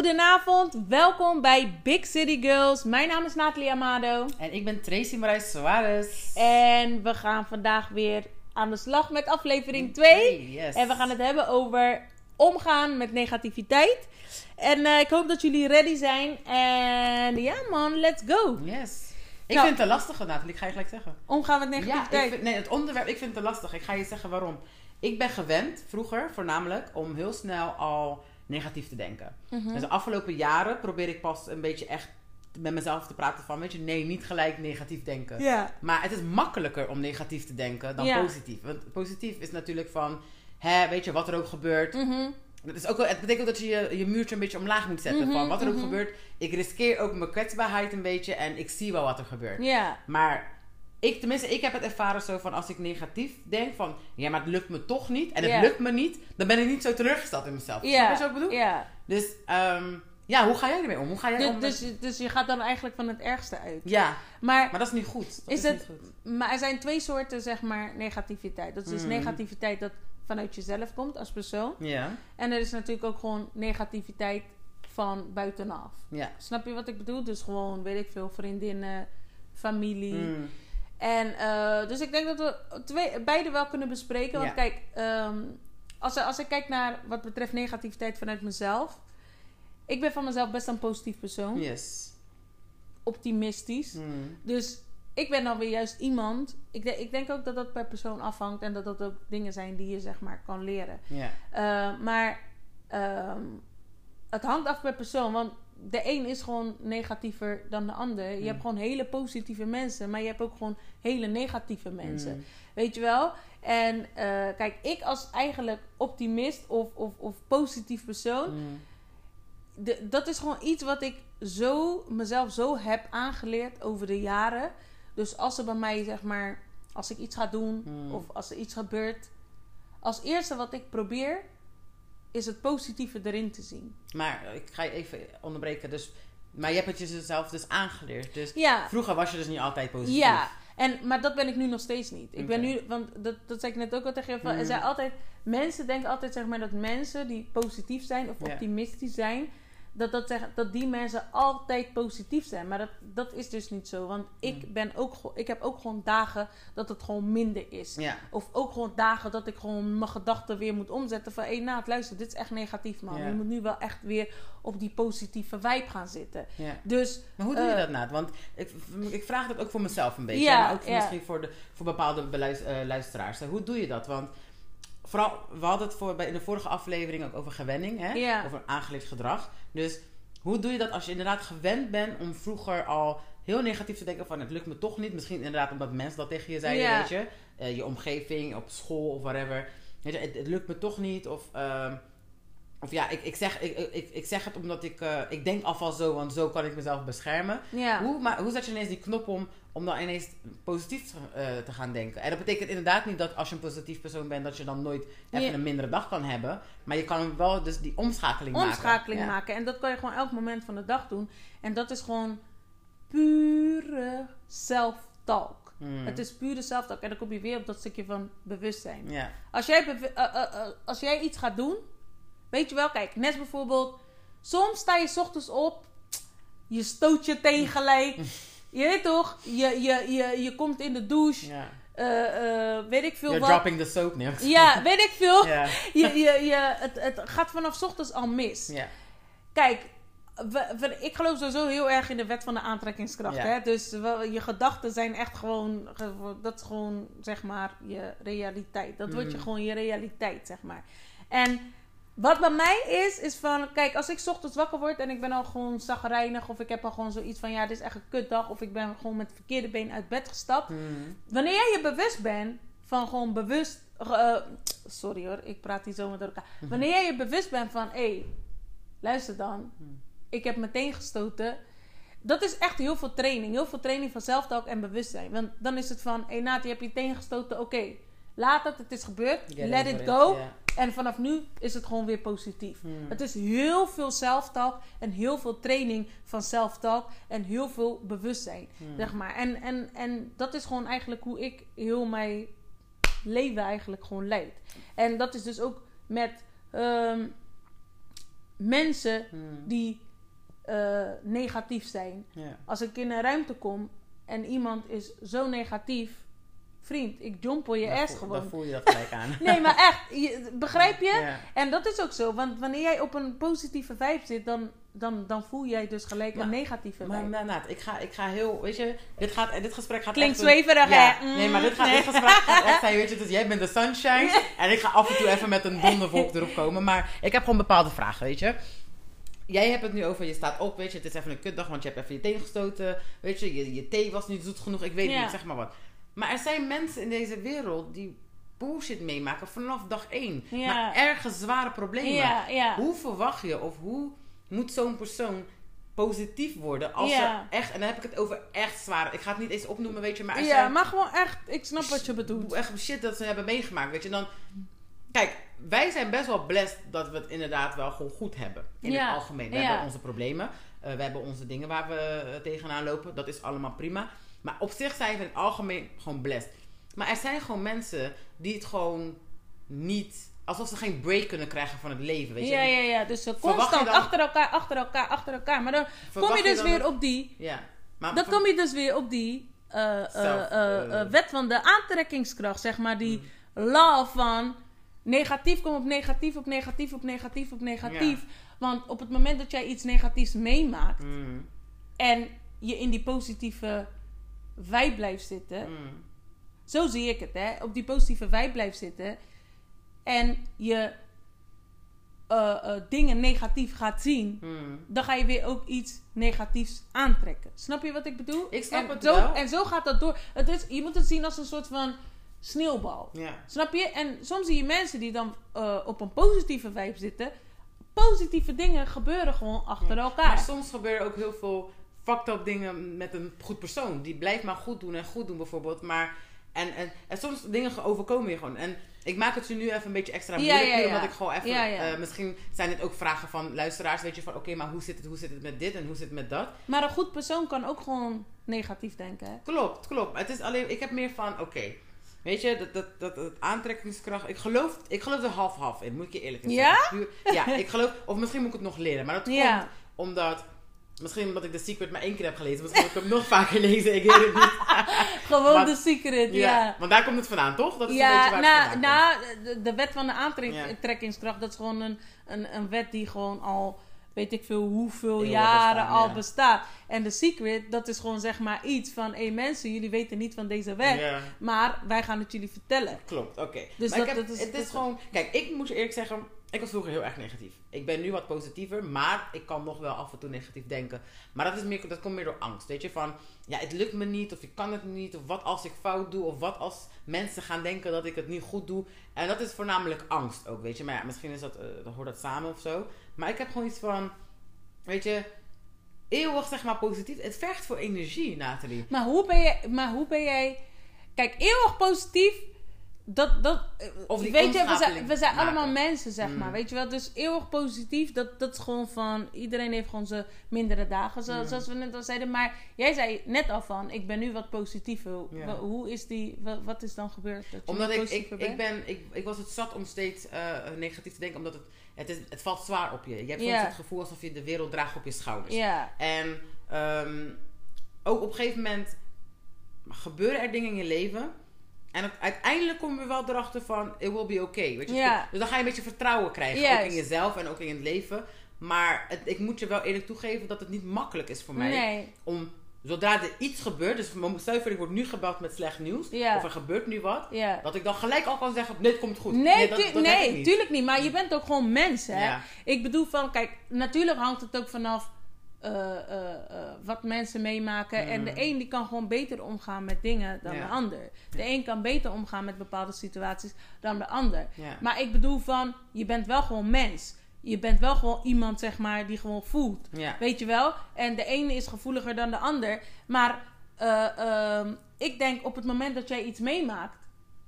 Goedenavond, welkom bij Big City Girls. Mijn naam is Nathalie Amado. En ik ben Tracy Marijs Suarez. En we gaan vandaag weer aan de slag met aflevering 2. Yes. En we gaan het hebben over omgaan met negativiteit. En eh, ik hoop dat jullie ready zijn. En ja man, let's go. Yes. Ik Nou. vind het een lastige, Nathalie. Ik ga je gelijk zeggen. Omgaan met negativiteit. vind, nee, het onderwerp, ik vind het te lastig. Ik ga je zeggen waarom. Ik ben gewend, vroeger voornamelijk, om heel snel al negatief te denken. Mhm. Dus de afgelopen jaren probeer ik pas een beetje echt met mezelf te praten van, weet je, nee, niet gelijk negatief denken. Maar het is makkelijker om negatief te denken dan positief. Want positief is natuurlijk van, hè, weet je, wat er ook gebeurt. Mhm. Dat is ook, het betekent ook dat je, je je muurtje een beetje omlaag moet zetten. Mhm, van wat er ook gebeurt. Ik riskeer ook mijn kwetsbaarheid een beetje en ik zie wel wat er gebeurt. Maar ik, tenminste, ik heb het ervaren zo van als ik negatief denk van ja, maar het lukt me toch niet en het lukt me niet, dan ben ik niet zo teleurgesteld in mezelf. Ja. wat ik bedoel? Ja. Dus ehm, ja, hoe ga jij ermee om? Hoe ga jij Dus, om? met- dus, dus je gaat dan eigenlijk van het ergste uit. Ja, Maar maar dat is niet goed. Dat Is is, het- niet goed. Maar er zijn twee soorten, zeg maar, negativiteit. Dat is dus Mhm. negativiteit dat vanuit jezelf komt als persoon. Ja, En er is natuurlijk ook gewoon negativiteit van buitenaf. ja. Snap je wat ik bedoel? Dus gewoon, weet ik veel, vriendinnen, familie. Mm. En eh, dus ik denk dat we twee, beide wel kunnen bespreken. Want Ja. kijk, ehm, als, als ik kijk naar wat betreft negativiteit vanuit mezelf. Ik ben van mezelf best een positief persoon. Yes. Optimistisch. Mm. Dus ik ben dan weer juist iemand. Ik, de- ik denk ook dat dat per persoon afhangt. En dat dat ook dingen zijn die je zeg maar kan leren. Ja. Uh, maar ehm, het hangt af per persoon. Want de een is gewoon negatiever dan de ander. Je Mm. hebt gewoon hele positieve mensen. Maar je hebt ook gewoon hele negatieve mensen. Mm. Weet je wel? En eh, kijk, ik als eigenlijk optimist of, of, of positief persoon. Mm. de- dat is gewoon iets wat ik zo mezelf zo heb aangeleerd over de jaren. Dus als er bij mij, zeg maar, als ik iets ga doen Mm. of als er iets gebeurt, als eerste wat ik probeer, is het positieve erin te zien. Maar ik ga je even onderbreken. Dus, maar je hebt het jezelf dus aangeleerd. Dus Ja, vroeger was je dus niet altijd positief. ja. En, maar dat ben ik nu nog steeds niet. Ik ben nu, want dat, dat zei ik net ook al tegen je. Van. Er zijn altijd, mensen denken altijd zeg maar dat mensen die positief zijn of Ja. optimistisch zijn, dat, dat, zeggen, dat die mensen altijd positief zijn. Maar dat, dat is dus niet zo. Want ik, Mhm. ben ook, ik heb ook gewoon dagen dat het gewoon minder is. Ja. Of ook gewoon dagen dat ik gewoon mijn gedachten weer moet omzetten. Van, hé, hey, Naat, luister, dit is echt negatief, man. Ja. Je moet nu wel echt weer op die positieve vibe gaan zitten. ja. Dus, Maar hoe doe je Eh, dat, Naat? Want ik, ik vraag dat ook voor mezelf een beetje. Maar ook voor misschien voor, de, voor bepaalde beluis- eh, luisteraars. Hoe doe je dat? Want vooral, we hadden het voor, bij, in de vorige aflevering ook over gewenning. Hè? Ja. Over aangeleerd gedrag. Dus hoe doe je dat als je inderdaad gewend bent om vroeger al heel negatief te denken van het lukt me toch niet. Misschien inderdaad omdat mensen dat tegen je zeiden, Ja. weet je. Eh, je omgeving, op school of whatever. Weet je, het, het lukt me toch niet. Of... ehm, of ja, ik, ik, zeg, ik, ik, ik zeg het omdat ik, eh, ik denk alvast zo, want zo kan ik mezelf beschermen. ja. Hoe, maar, hoe zet je ineens die knop om om dan ineens positief te, eh, te gaan denken? En dat betekent inderdaad niet dat als je een positief persoon bent, dat je dan nooit even Ja. een mindere dag kan hebben. Maar je kan wel dus die omschakeling maken. omschakeling maken. En dat kan je gewoon elk moment van de dag doen. En dat is gewoon pure self-talk. Hmm. Het is pure self-talk. En dan kom je weer op dat stukje van bewustzijn. Ja. Als, jij eh, als jij iets gaat doen, weet je wel, kijk, net bijvoorbeeld, soms sta je 's ochtends op, je stoot je teen gelijk. Je weet toch, je, je, je, je komt in de douche, ja. eh, eh, weet ik veel You're wat. dropping the soap neer. Ja, weet ik veel. Ja. Je, je, je, het, het gaat vanaf 's ochtends al mis. Ja. Kijk, we- we- ik geloof sowieso heel erg in de wet van de aantrekkingskracht. Ja. Hè? Dus we- je gedachten zijn echt gewoon, ge- dat is gewoon, zeg maar, je realiteit. Dat wordt je Mhm. gewoon je realiteit, zeg maar. En wat bij mij is, is van, kijk, als ik 's ochtends wakker word en ik ben al gewoon zagrijnig, of ik heb al gewoon zoiets van, ja, dit is echt een kutdag, of ik ben gewoon met het verkeerde been uit bed gestapt. Hmm. Wanneer jij je bewust bent van gewoon bewust. eh, sorry hoor, ik praat hier zomaar door elkaar. Wanneer jij je bewust bent van hé, hey, luister dan. Hmm. Ik heb meteen gestoten. Dat is echt heel veel training. Heel veel training van zelftalk en bewustzijn. Want dan is het van hé, hey, Naat, je hebt je teen gestoten. Oké, laat het, het is gebeurd. Let it go. En vanaf nu is het gewoon weer positief. Hmm. Het is heel veel zelftalk en heel veel training van zelftalk en heel veel bewustzijn, Hmm. zeg maar. En, en, en dat is gewoon eigenlijk hoe ik heel mijn leven eigenlijk gewoon leid. En dat is dus ook met ehm, mensen Hmm. die eh, negatief zijn. Als ik in een ruimte kom en iemand is zo negatief, vriend, ik jompel je ass gewoon. Dan voel je dat gelijk aan. Nee, maar echt, je- begrijp je? Ja. En dat is ook zo, want wanneer jij op een positieve vibe zit, dan, dan, dan voel jij dus gelijk Maar- een negatieve Maar vibe. nou, Naat, ik ga, ik ga heel, weet je, dit, gaat, dit gesprek gaat Klinkt echt... een- zweverig, ja, hè? Mm, Nee, maar dit, gaat, nee. dit gesprek gaat echt zijn, weet je, dus jij bent de sunshine en ik ga af en toe even met een donderwolk erop komen. Maar ik heb gewoon bepaalde vragen, weet je. Jij hebt het nu over, je staat op, weet je, het is even een kutdag, want je hebt even je teen gestoten, weet je, je, je thee was niet zoet genoeg, ik weet Ja. niet, zeg maar wat. Maar er zijn mensen in deze wereld die bullshit meemaken vanaf dag één. Ja. Maar ergens zware problemen. Ja, ja. Hoe verwacht je of hoe moet zo'n persoon positief worden als er echt, en dan heb ik het over echt zwaar. Ik ga het niet eens opnoemen, weet je, maar Ja, maar gewoon echt, ik snap wat je bedoelt. echt shit dat ze hebben meegemaakt, weet je. Dan, kijk, wij zijn best wel blessed dat we het inderdaad wel gewoon goed hebben. In het algemeen. We hebben onze problemen. eh, we hebben onze dingen waar we eh, tegenaan lopen. Dat is allemaal prima. Maar op zich zijn we in het algemeen gewoon blessed. Maar er zijn gewoon mensen die het gewoon niet... Alsof ze geen break kunnen krijgen van het leven, weet je. Ja, ja, ja. Dus je constant dan- achter elkaar, achter elkaar, achter elkaar. Maar dan kom je dus weer op die... Ja. Maar Dan kom je dus weer op die wet van de aantrekkingskracht, zeg maar. Die law van negatief komt op negatief, op negatief, op negatief, op negatief. Want op het moment dat jij iets negatiefs meemaakt Mm, en je in die positieve vibe blijft zitten, mm. zo zie ik het, hè. Op die positieve vibe blijft zitten. En je eh, eh, dingen negatief gaat zien. Mm. Dan ga je weer ook iets negatiefs aantrekken. Snap je wat ik bedoel? Ik snap en het zo, wel. En zo gaat dat door. Het is, je moet het zien als een soort van sneeuwbal. Ja. Snap je? En soms zie je mensen die dan eh, op een positieve vibe zitten. Positieve dingen gebeuren gewoon achter elkaar. Maar soms gebeuren ook heel veel fucked up dingen met een goed persoon. Die blijft maar goed doen en goed doen bijvoorbeeld. Maar, en, en, en soms dingen overkomen je gewoon. En ik maak het je nu even een beetje extra Ja, moeilijk. ja, ja. Omdat ik gewoon even... Ja, ja. eh, misschien zijn het ook vragen van luisteraars. Weet je, van oké, maar hoe zit, het, hoe zit het met dit en hoe zit het met dat? Maar een goed persoon kan ook gewoon negatief denken. Hè? Klopt, klopt. Het is alleen, ik heb meer van, oké, weet je, dat, dat, dat, dat aantrekkingskracht. Ik geloof, ik geloof er half-half in, moet ik je eerlijk in Ja? zeggen. Puur- ja, ik geloof, of misschien moet ik het nog leren. Maar dat Ja. komt omdat, misschien omdat ik The Secret maar één keer heb gelezen. Misschien moet ik hem nog vaker lezen, ik weet het niet. Gewoon Maar- de secret, Ja, ja. want daar komt het vandaan, toch? Dat is een beetje Ja, waar het vandaan komt. de, de wet van de aantrekkingskracht, dat is gewoon een, een, een wet die gewoon al, weet ik veel hoeveel Eeuwen jaren bestaan, al ja. bestaat. En de secret, dat is gewoon zeg maar iets van, hé mensen, jullie weten niet van deze wet, Ja. maar wij gaan het jullie vertellen. Klopt, oké. Dus maar dat- ik heb, dat is- het is gewoon... Kijk, ik moet je eerlijk zeggen... Ik was vroeger heel erg negatief. Ik ben nu wat positiever, maar ik kan nog wel af en toe negatief denken. Maar dat, is meer, dat komt meer door angst. Weet je, van... Ja, het lukt me niet, of ik kan het niet, of wat als ik fout doe, of wat als mensen gaan denken dat ik het niet goed doe. En dat is voornamelijk angst ook, weet je. Maar ja, misschien is dat, dan hoort dat samen of zo. Maar ik heb gewoon iets van... Weet je... Eeuwig, zeg maar, positief. Het vergt voor energie, Nathalie. Maar hoe ben jij, maar hoe ben jij, kijk, eeuwig positief, dat, dat, Of weet je, we zijn, we zijn allemaal mensen, zeg Mm. maar, weet je wel. Dus eeuwig positief, dat, dat is gewoon van, iedereen heeft gewoon zijn mindere dagen, zo- Mm. zoals we net al zeiden. Maar jij zei net al van, ik ben nu wat positiever. Hoe is die, wa- wat is dan gebeurd? Dat je Omdat ik, positiever ik, bent? ik, ben, ik, ik was het zat om steeds eh, negatief te denken, omdat het, het, is, het valt zwaar op je. Je hebt soms Ja. het gevoel alsof je de wereld draagt op je schouders. En ehm, ook op een gegeven moment gebeuren er dingen in je leven. En uiteindelijk kom je wel erachter van, it will be okay. Weet je? Dus dan ga je een beetje vertrouwen krijgen, ook in jezelf en ook in het leven. Maar het, ik moet je wel eerlijk toegeven dat het niet makkelijk is voor mij nee. om zodra er iets gebeurt, dus stel je voor ik word nu gebeld met slecht nieuws, of er gebeurt nu wat, dat ik dan gelijk al kan zeggen, nee, het komt goed. Nee, dat, tu- dat heb nee niet. tuurlijk niet. Maar je bent ook gewoon mens, hè. Ja. Ik bedoel van, kijk, natuurlijk hangt het ook vanaf eh, eh, eh, wat mensen meemaken. En de een die kan gewoon beter omgaan met dingen dan Mm. Ja. de ander. De een kan beter omgaan met bepaalde situaties dan de ander. Maar ik bedoel van, je bent wel gewoon mens. Je bent wel gewoon iemand, zeg maar, die gewoon voelt. Ja. Weet je wel? En de ene is gevoeliger dan de ander. Maar eh, ehm, ik denk op het moment dat jij iets meemaakt,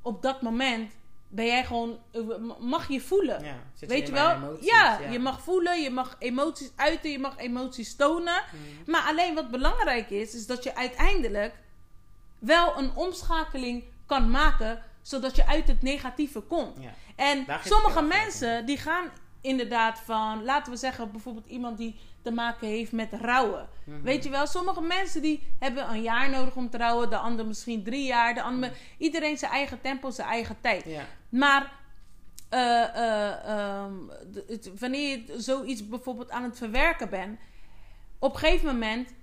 op dat moment ben jij gewoon, eh, mag je voelen. Ja, zit Weet je wel? emoties, ja, je mag voelen, je mag emoties uiten, je mag emoties tonen. Mhm. Maar alleen wat belangrijk is, is dat je uiteindelijk wel een omschakeling kan maken, zodat je uit het negatieve komt. Ja. En sommige je mensen die gaan inderdaad van, laten we zeggen, bijvoorbeeld iemand die te maken heeft met rouwen. Mhm. Weet je wel, sommige mensen die hebben een jaar nodig om te rouwen, de ander misschien drie jaar, de ander, iedereen zijn eigen tempo, zijn eigen tijd. Maar eh, eh, ehm, het- wanneer je zoiets bijvoorbeeld aan het verwerken bent, op een gegeven moment,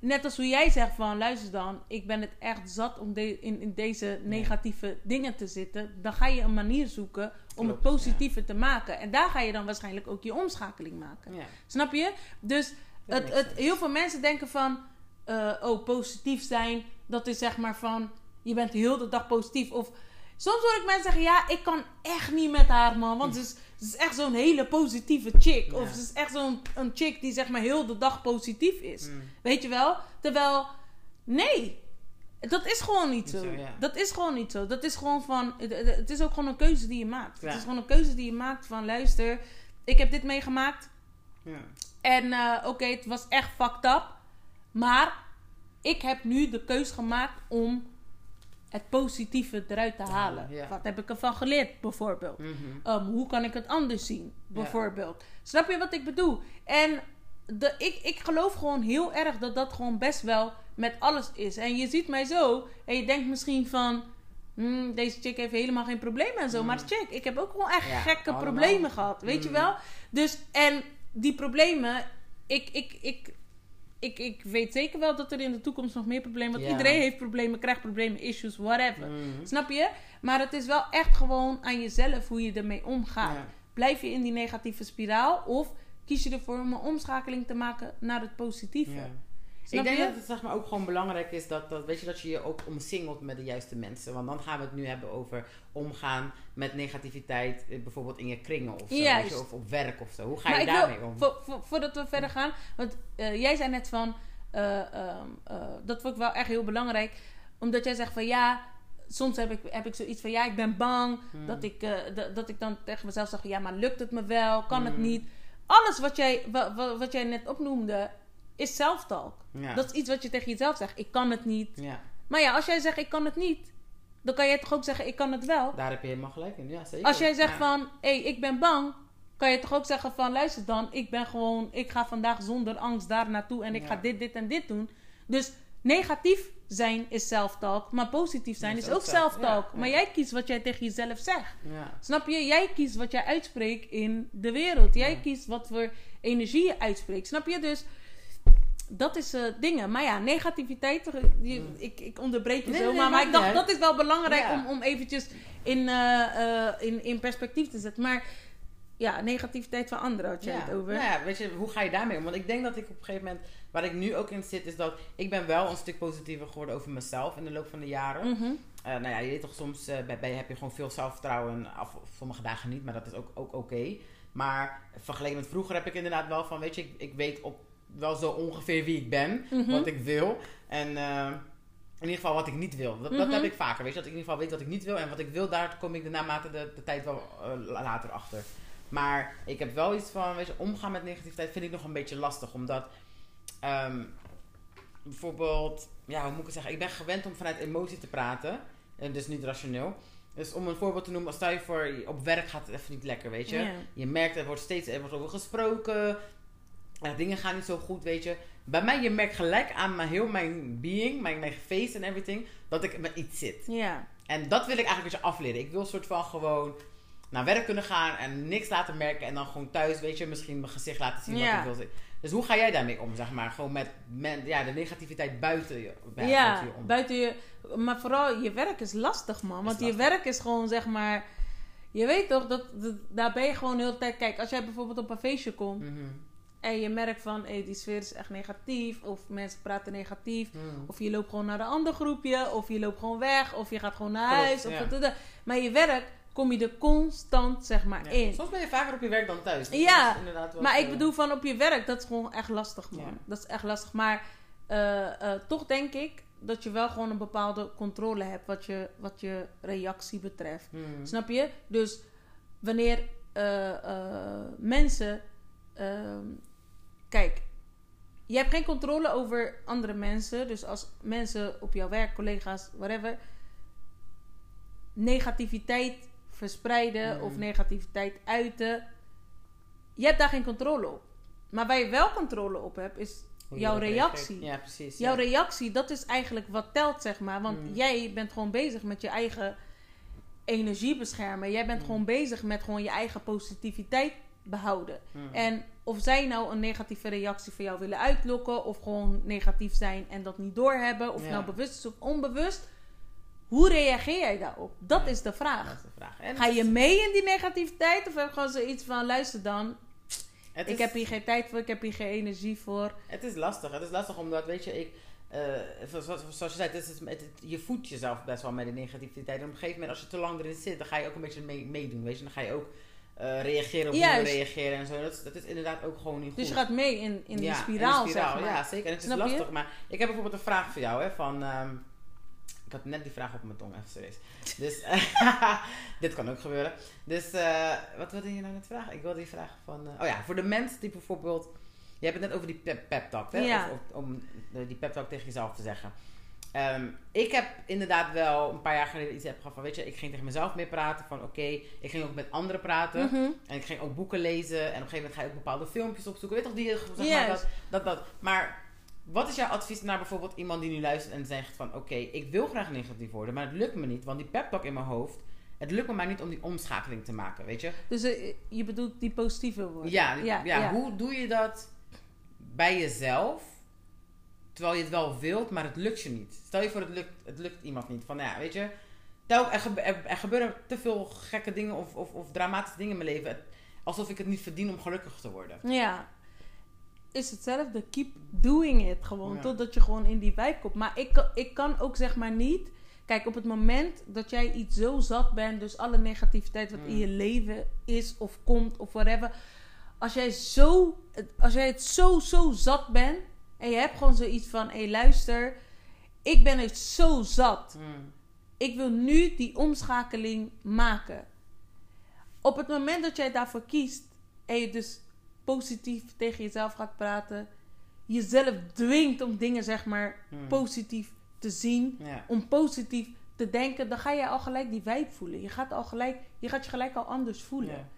net als hoe jij zegt van, luister dan, ik ben het echt zat om de- in, in deze negatieve dingen te zitten, dan ga je een manier zoeken om Klopt, het positieve te maken. En daar ga je dan waarschijnlijk ook je omschakeling maken. Ja. Snap je? Dus het, het, heel veel mensen denken van, eh, oh, positief zijn, dat is zeg maar van, je bent heel de dag positief. Of soms hoor ik mensen zeggen, ja, ik kan echt niet met haar, man. Want ze is, ze is echt zo'n hele positieve chick. Of ze is echt zo'n een chick die zeg maar heel de dag positief is. Mm. Weet je wel? Terwijl, nee. Dat is gewoon niet zo. ja. Dat is gewoon niet zo. Dat is gewoon van. Het, is ook gewoon een keuze die je maakt. Ja. Het is gewoon een keuze die je maakt van luister, ik heb dit meegemaakt. Ja. En eh, oké, het was echt fucked up. Maar ik heb nu de keus gemaakt om het positieve eruit te halen. ja. Wat heb ik ervan geleerd, bijvoorbeeld? Mhm. Um, hoe kan ik het anders zien, bijvoorbeeld? Snap je wat ik bedoel? En de, ik, ik geloof gewoon heel erg dat dat gewoon best wel met alles is. En je ziet mij zo en je denkt misschien van... "Hmm, deze chick heeft helemaal geen problemen en zo. Mm. Maar chick, ik heb ook gewoon echt gekke allemaal. problemen gehad. Weet je Mm. wel? Dus, en die problemen... Ik, ik, ik, ik, ik weet zeker wel dat er in de toekomst nog meer problemen... Want Ja. iedereen heeft problemen, krijgt problemen, issues, whatever. Mhm. Snap je? Maar het is wel echt gewoon aan jezelf hoe je ermee omgaat. Ja. Blijf je in die negatieve spiraal of kies je ervoor om een omschakeling te maken naar het positieve? Snap ik denk je? dat het zeg maar, ook gewoon belangrijk is dat, dat, weet je, dat je je ook omsingelt met de juiste mensen. Want dan gaan we het nu hebben over omgaan met negativiteit, eh, bijvoorbeeld in je kringen of zo. weet Juist. je, of op werk of zo. Hoe ga maar je daarmee wil, om? vo- vo- voordat we verder gaan, want eh, jij zei net van, eh, ehm, eh, dat vond ik wel echt heel belangrijk, omdat jij zegt van ja, soms heb ik, heb ik zoiets van ja, ik ben bang Hmm. dat, ik, dat, ik dan tegen mezelf zeg ja, maar lukt het me wel, kan het Hmm. niet? Alles wat jij, wa- wa- wat jij net opnoemde, is zelftalk. Ja. Dat is iets wat je tegen jezelf zegt. Ik kan het niet. ja, Maar ja, als jij zegt ik kan het niet, dan kan jij toch ook zeggen ik kan het wel. daar heb je helemaal gelijk in. Ja, zeker. Als jij zegt van hé, hey, ik ben bang, kan je toch ook zeggen van luister dan, ik ben gewoon, ik ga vandaag zonder angst daar naartoe en ik ga dit, dit en dit doen. Dus negatief zijn is self-talk, maar positief zijn is is ook ook zelf- self-talk. ja, Maar jij kiest wat jij tegen jezelf zegt. Ja. Snap je? Jij kiest wat jij uitspreekt in de wereld. Jij kiest wat voor energie je uitspreekt. Snap je? Dus dat is eh, dingen. Maar ja, negativiteit, eh, Mm. ik, ik onderbreek je Nee, zo. nee, maar, ik dacht, dat is wel belangrijk Ja. om, om eventjes in, eh, in, in perspectief te zetten. Maar ja, negativiteit van anderen had jij ja. het over. Nou ja, weet je, hoe ga je daarmee om? Want ik denk dat ik op een gegeven moment, waar ik nu ook in zit, is dat ik ben wel een stuk positiever geworden over mezelf in de loop van de jaren. Mhm. Nou ja, je weet toch, soms bij, bij heb je gewoon veel zelfvertrouwen. Af, sommige dagen niet, maar dat is ook, ook oké. Maar vergeleken met vroeger heb ik inderdaad wel van, weet je, ik, ik weet op, wel zo ongeveer wie ik ben, Mhm. wat ik wil. En eh, in ieder geval wat ik niet wil. Dat, dat Mhm. heb ik vaker, weet je, dat ik in ieder geval weet wat ik niet wil. En wat ik wil, daar kom ik de naarmate de, de tijd wel eh, later achter. Maar ik heb wel iets van, weet je, omgaan met negativiteit vind ik nog een beetje lastig. Omdat, ehm, bijvoorbeeld, ja, hoe moet ik het zeggen? Ik ben gewend om vanuit emotie te praten. En dus niet rationeel. Dus om een voorbeeld te noemen, stel je voor, op werk gaat het even niet lekker, weet je. Je merkt, er wordt steeds er wordt over gesproken. Dingen gaan niet zo goed, weet je. Bij mij, je merkt gelijk aan mijn, heel mijn being, mijn, mijn face en everything, dat ik met iets zit. Ja. En dat wil ik eigenlijk een beetje afleren. Ik wil een soort van gewoon naar werk kunnen gaan en niks laten merken. En dan gewoon thuis, weet je, misschien mijn gezicht laten zien Ja. wat ik wil zien. Dus hoe ga jij daarmee om, zeg maar? Gewoon met men, ja, de negativiteit buiten je, buiten Ja, je om. buiten je. Maar vooral je werk is lastig, man. Want je werk is gewoon zeg maar. Je weet toch dat, dat daar ben je gewoon de hele tijd. Kijk, als jij bijvoorbeeld op een feestje komt Mhm. En je merkt van hé, die sfeer is echt negatief, of mensen praten negatief, Mhm. of je loopt gewoon naar een ander groepje, of je loopt gewoon weg, of je gaat gewoon naar Klopt, huis. Of ja. dat, dat, dat. Maar je werk kom je er constant zeg maar Ja. in. Soms ben je vaker op je werk dan thuis. Dus Ja, wel Maar ik bedoel van op je werk, dat is gewoon echt lastig, man. Ja. Dat is echt lastig. Maar eh, eh, toch denk ik dat je wel gewoon een bepaalde controle hebt wat je, wat je reactie betreft. Mhm. Snap je? Dus wanneer eh, mensen. ehm, kijk, je hebt geen controle over andere mensen. Dus als mensen op jouw werk, collega's, whatever. negativiteit verspreiden Mhm. of negativiteit uiten. je hebt daar geen controle op. Maar waar je wel controle op hebt, is Hoe jouw reactie. reageert. Ja, precies. Jouw ja. reactie, dat is eigenlijk wat telt, zeg maar. Want Mm. jij bent gewoon bezig met je eigen energie beschermen. Jij bent Mm. gewoon bezig met gewoon je eigen positiviteit behouden. Mm. En of zij nou een negatieve reactie voor jou willen uitlokken, of gewoon negatief zijn en dat niet doorhebben, of Ja. nou bewust is of onbewust, hoe reageer jij daarop? Dat Ja. is de vraag. Dat is de vraag. En Ga je mee in die negativiteit, of heb je gewoon zoiets van: luister dan, het ik is- heb hier geen tijd voor, ik heb hier geen energie voor. Het is lastig. Het is lastig omdat, weet je, ik... eh, zoals, zoals je zei, het is, het, het- je voedt jezelf best wel met de negativiteit. En op een gegeven moment, als je te lang erin zit, dan ga je ook een beetje mee, meedoen, weet je. Dan ga je ook eh, reageren op hoe je Juist. reageren en zo. Dat, is- dat is inderdaad ook gewoon niet goed. Dus je gaat mee in, in Ja, die spiraal, in de spiraal, zeg maar. Ja, zeker. En het is je? lastig. Maar ik heb bijvoorbeeld een vraag voor jou, hè, van... ehm, ik had net die vraag op mijn tong, even serieus. Dus, dit kan ook gebeuren. Dus, eh, wat wilde je nou net vragen? Ik wilde die vraag van... eh, oh ja, voor de mensen die bijvoorbeeld... Je hebt het net over die pep, pep talk, hè? Ja. Of, of- om die pep talk tegen jezelf te zeggen. Ehm, ik heb inderdaad wel een paar jaar geleden iets heb gehad van... Weet je, ik ging tegen mezelf meer praten van... Oké, ik ging ook met anderen praten. Mhm. En ik ging ook boeken lezen. En op een gegeven moment ga je ook bepaalde filmpjes opzoeken. Weet toch, die, zeg maar, dat, dat, dat. Maar wat is jouw advies naar bijvoorbeeld iemand die nu luistert en zegt van... Oké, ik wil graag negatief worden, maar het lukt me niet. Want die pep talk in mijn hoofd... Het lukt me maar niet om die omschakeling te maken, weet je? Dus eh, je bedoelt die positieve woorden. Ja, ja, ja. hoe doe je dat bij jezelf... Terwijl je het wel wilt, maar het lukt je niet. Stel je voor, het lukt, het lukt iemand niet. Van, nou ja, weet je... Er, gebe- gebeuren te veel gekke dingen of, of, of dramatische dingen in mijn leven. Alsof ik het niet verdien om gelukkig te worden. Ja. Is hetzelfde. Keep doing it gewoon. Ja. Totdat je gewoon in die vibe komt. Maar ik, kan- ik kan ook zeg maar niet... Kijk, op het moment dat jij iets zo zat bent... Dus alle negativiteit wat in Mm. je leven is of komt of whatever... Als jij, zo, als jij het zo, zo zat bent... En je hebt gewoon zoiets van... Hé, hey, luister... Ik ben het zo zat. Mm. ik wil nu die omschakeling maken. Op het moment dat jij daarvoor kiest en je dus positief tegen jezelf gaat praten, jezelf dwingt om dingen zeg maar Hmm. positief te zien, Ja. om positief te denken, dan ga je al gelijk die vibe voelen. Je gaat, al gelijk, je gaat je gelijk al anders voelen. Ja.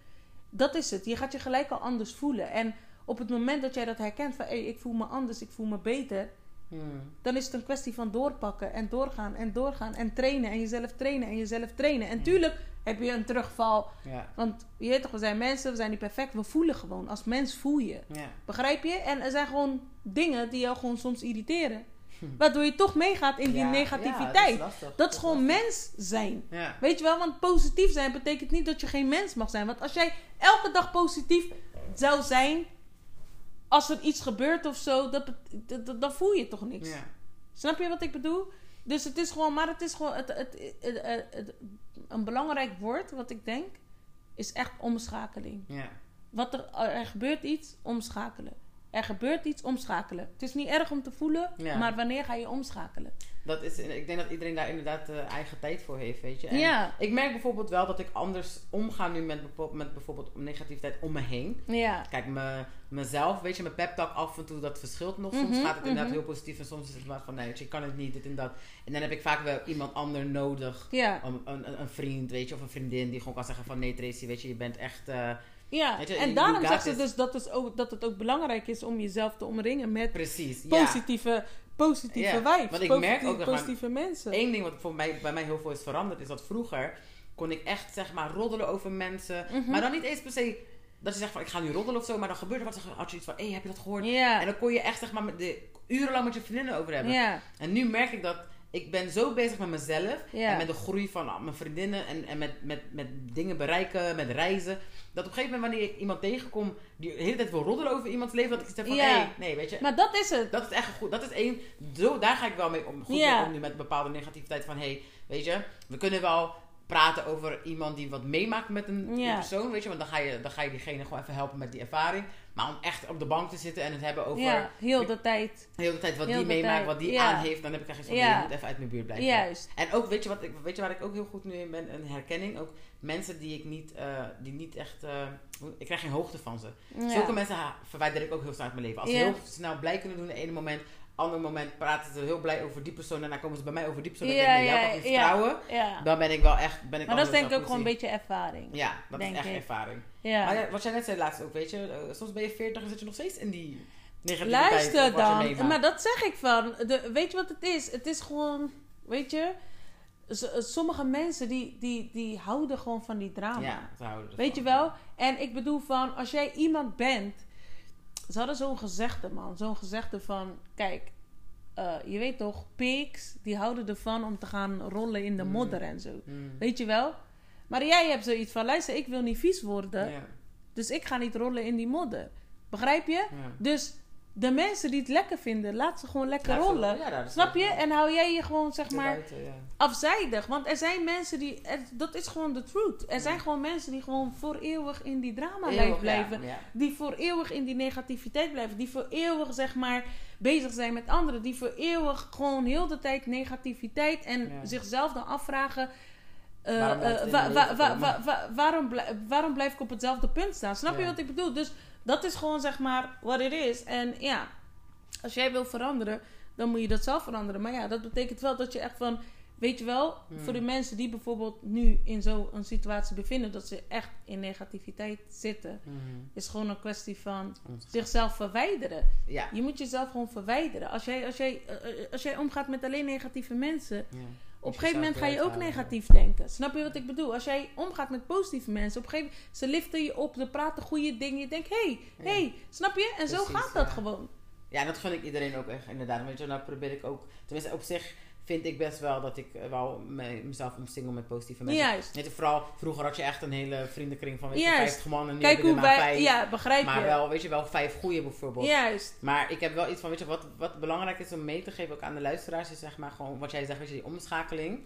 Dat is het. Je gaat je gelijk al anders voelen. En op het moment dat jij dat herkent van hey, ik voel me anders, ik voel me beter, Hmm. dan is het een kwestie van doorpakken en doorgaan en doorgaan en trainen en jezelf trainen en jezelf trainen. En tuurlijk heb je een terugval. Ja. Want je weet toch, we zijn mensen, we zijn niet perfect. We voelen gewoon. Als mens voel je. Ja. Begrijp je? En er zijn gewoon dingen die jou gewoon soms irriteren. Waardoor je toch meegaat in die Ja, negativiteit. ja, dat is lastig. dat is gewoon lastig. mens zijn. Ja. Weet je wel, want positief zijn betekent niet dat je geen mens mag zijn. Want als jij elke dag positief zou zijn, als er iets gebeurt of zo, dat, dat- dat- dan voel je toch niks. Ja. Snap je wat ik bedoel? Dus het is gewoon, maar het is gewoon, het, het, het- het- het- een belangrijk woord wat ik denk, is echt omschakeling. Ja. Wat er, er gebeurt iets, omschakelen. Er gebeurt iets, omschakelen. Het is niet erg om te voelen, Ja. maar wanneer ga je omschakelen? Dat is, ik denk dat iedereen daar inderdaad eh, eigen tijd voor heeft, weet je. En Ja. Ik merk bijvoorbeeld wel dat ik anders omga nu met, met bijvoorbeeld negativiteit om me heen. Ja. Kijk, me, mezelf, weet je, mijn pep talk af en toe, dat verschilt nog. Soms Mhm, gaat het inderdaad mhm. heel positief en soms is het maar van, nee, je, kan het niet, dit en dat. En dan heb ik vaak wel iemand ander nodig. Ja. Een, een, een vriend, weet je, of een vriendin die gewoon kan zeggen van, nee Tracy, weet je, je bent echt... eh, ja. Je, En daarom zegt ze dus dat, is ook, dat het ook belangrijk is om jezelf te omringen met precies, ja. positieve, positieve Ja, vibes. want ik positieve, merk ook positieve mensen. Eén ding wat voor mij, bij mij heel veel is veranderd, is dat vroeger kon ik echt zeg maar roddelen over mensen. Mhm. Maar dan niet eens per se dat je zegt van ik ga nu roddelen of zo, maar dan gebeurde wat. Dan had je iets van, hé, hey, heb je dat gehoord? En dan kon je echt zeg maar met de, urenlang met je vriendinnen over hebben. En nu merk ik dat ik ben zo bezig met mezelf Ja. en met de groei van ah, mijn vriendinnen en, en met, met, met dingen bereiken, met reizen. Dat op een gegeven moment wanneer ik iemand tegenkom die de hele tijd wil roddelen over iemands leven, dat ik heb van, Ja. hey, nee, weet je. Maar dat is het. Dat is echt goed. Dat is één. Zo, daar ga ik wel mee om. Goed Ja. mee om nu met bepaalde negativiteit. Van hé, hey, weet je, we kunnen wel praten over iemand die wat meemaakt met een persoon. Weet je, want dan ga, je, dan ga je diegene gewoon even helpen met die ervaring. Maar om echt op de bank te zitten en het hebben over Ja, heel de tijd. de hele tijd wat Heel die de meemaakt, wat die Ja. aan heeft, dan heb ik echt van: Ja. je moet even uit mijn buurt blijven. Juist. En ook, weet je, wat ik, weet je waar ik ook heel goed nu in ben? Een herkenning. Ook mensen die ik niet, eh, die niet echt. eh, ik krijg geen hoogte van ze. Zulke mensen verwijder ik ook heel snel uit mijn leven. Als ze heel snel blij kunnen doen in het ene moment, ander moment praten ze heel blij over die persoon. En dan komen ze bij mij over die persoon. En Ja, ja, niet ja. vertrouwen. Ja. Dan ben ik wel echt... Ben ik Maar dat is denk ik ook gewoon een beetje ervaring. Ja, dat denk is echt ik. ervaring. Ja. Maar wat jij net zei laatst ook, weet je. eh, soms ben je 40 en zit je nog steeds in die negativiteit. Luister dan. Maar dat zeg ik van. De, weet je wat het is? Het is gewoon, weet je, s- sommige mensen die, die, die houden gewoon van die drama. Ja, ze houden. Weet je wel? En ik bedoel van, als jij iemand bent. Ze hadden zo'n gezegde, man. Zo'n gezegde van, kijk, eh, je weet toch, pigs, die houden ervan om te gaan rollen in de Mm. modder en zo. Mm. Weet je wel? Maar jij hebt zoiets van, luister, ik wil niet vies worden. Ja. Dus ik ga niet rollen in die modder. Begrijp je? Ja. Dus de mensen die het lekker vinden, laat ze gewoon lekker rollen. ja, Snap je? En hou jij je gewoon, zeg maar, Buiten, ja. afzijdig. Want er zijn mensen die... er- dat is gewoon de truth. Er zijn gewoon mensen die gewoon voor eeuwig in die drama Eeuwig, blijven. Die voor eeuwig in die negativiteit blijven. Die voor eeuwig, zeg maar, bezig zijn met anderen. Die voor eeuwig gewoon heel de tijd negativiteit. En zichzelf dan afvragen... eh, Waarom blijft eh, wa- wa- wa- waarom, blij- waarom blijf ik op hetzelfde punt staan? Snap je wat ik bedoel? Dus dat is gewoon zeg maar wat het is. En ja, als jij wil veranderen, dan moet je dat zelf veranderen. Maar ja, dat betekent wel dat je echt van, weet je wel, Hmm. voor de mensen die bijvoorbeeld nu in zo'n situatie bevinden, dat ze echt in negativiteit zitten, Mhm. is gewoon een kwestie van zichzelf verwijderen. Ja. Je moet jezelf gewoon verwijderen. Als jij, als jij, eh, eh, als jij omgaat met alleen negatieve mensen, ja. Op een gegeven moment ga je ook negatief denken. Snap je wat ik bedoel? Als jij omgaat met positieve mensen, op een gegeven moment, ze liften je op, ze praten goede dingen. Je denkt, hé, Ja. hey, hey, snap je? En zo gaat dat ja. gewoon. Ja, dat gun ik iedereen ook echt, inderdaad. Weet je, nou probeer ik ook... Tenminste, op zich vind ik best wel dat ik eh, wel me- mezelf omsingel met positieve mensen. Juist. Vooral vroeger had je echt een hele vriendenkring van weet je, Juist. 50 man en nu Kijk hoe maar wij, vijf. ja, begrijp maar je. wel, weet je, wel vijf goede bijvoorbeeld. Juist. Maar ik heb wel iets van, weet je, wat, wat belangrijk is om mee te geven ook aan de luisteraars, is zeg maar gewoon wat jij zegt, weet je, die omschakeling.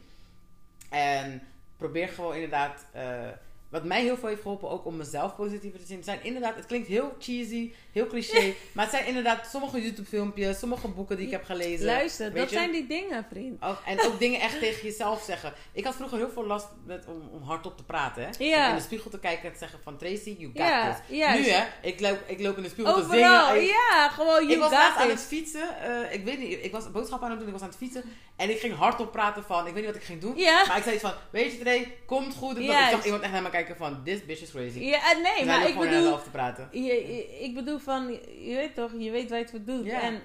En probeer gewoon inderdaad, eh, wat mij heel veel heeft geholpen, ook om mezelf positiever te zien, zijn inderdaad, het klinkt heel cheesy, heel cliché, maar het zijn inderdaad sommige YouTube filmpjes, sommige boeken die ik heb gelezen. Luister, dat je? zijn die dingen, vriend. Ook, en ook dingen echt tegen jezelf zeggen. Ik had vroeger heel veel last met, om, om hardop te praten. Hè? Ja. In de spiegel te kijken en te zeggen van Tracy, you got Ja, this. Nu hè, ik loop, ik loop in de spiegel te zingen. Ik- ja, gewoon, you ik was laatst aan het fietsen. eh, ik weet niet, ik was boodschappen aan het doen. Ik was aan het fietsen. En ik ging hardop praten van, ik weet niet wat ik ging doen. Ja. Maar ik zei iets van, weet je Trey, komt goed. Ik Juist. zag iemand echt naar me kijken van, this bitch is crazy. Ja, en nee, maar ik bedoel, te praten. je, je- ik bedoel van, je weet toch, je weet waar je het voor doet. Ja. En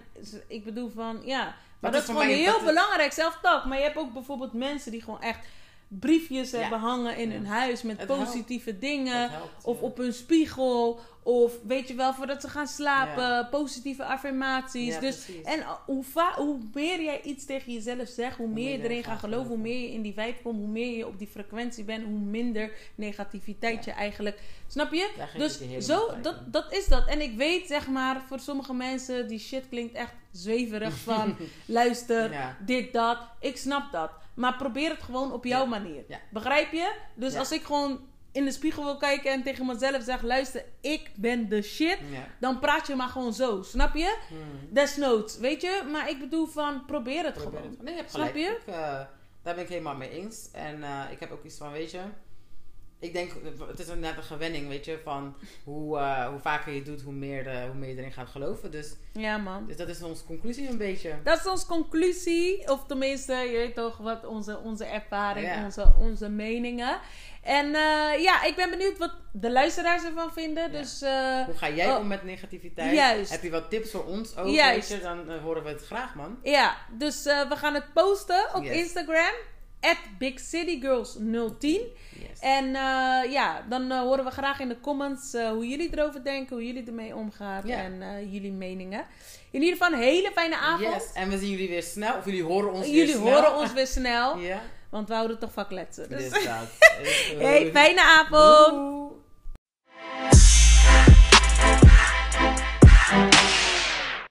ik bedoel van, ja. Maar Dat dat, is gewoon heel belangrijk, zelf-talk. Maar je hebt ook bijvoorbeeld mensen die gewoon echt briefjes hebben hangen in hun huis met Het helpt. positieve dingen. Helpt, Of op hun spiegel. Of weet je wel, voordat ze gaan slapen. Positieve affirmaties. Dus, precies. en hoe, hoe meer jij iets tegen jezelf zegt, hoe, meer je erin gaat geloven, hoe meer je in die vibe komt, hoe meer je op die frequentie bent, hoe minder negativiteit je eigenlijk. Snap je? Dus je zo, dat, dat is dat. En ik weet, zeg maar, voor sommige mensen, die shit klinkt echt zweverig van luister, Ja. dit, dat. Ik snap dat. Maar probeer het gewoon op jouw Ja. manier. Ja. Begrijp je? Dus als ik gewoon in de spiegel wil kijken en tegen mezelf zeg: luister, ik ben de shit. Dan praat je maar gewoon zo. Snap je? Hmm. Desnoods, weet je? Maar ik bedoel van, probeer het Probeer gewoon. het. Nee, je hebt Snap gelijk. je? Ik, eh, daar ben ik helemaal mee eens. En eh, ik heb ook iets van, weet je... Ik denk, het is net een gewenning, weet je, van hoe, eh, hoe vaker je het doet, hoe meer, de, hoe meer je erin gaat geloven. Dus, Ja, man. dus dat is onze conclusie een beetje. Dat is onze conclusie. Of tenminste, je weet toch wat onze, onze ervaring, Ja. onze, onze meningen. En eh, ja, ik ben benieuwd wat de luisteraars ervan vinden. Ja. Dus eh, Hoe ga jij Oh. om met negativiteit? Juist. Heb je wat tips voor ons ook? Juist. Weet je? Dan eh, horen we het graag, man. ja, dus eh, we gaan het posten op Yes. Instagram. At BigCityGirls010. Yes. En eh, ja, dan eh, horen we graag in de comments eh, hoe jullie erover denken, hoe jullie ermee omgaan en jullie meningen. In ieder geval een hele fijne avond. Yes. En we zien jullie weer snel. Of jullie horen ons Jullie weer snel. horen ons weer snel, want we houden toch van kletsen. Dus. Hey, fijne avond! Doei.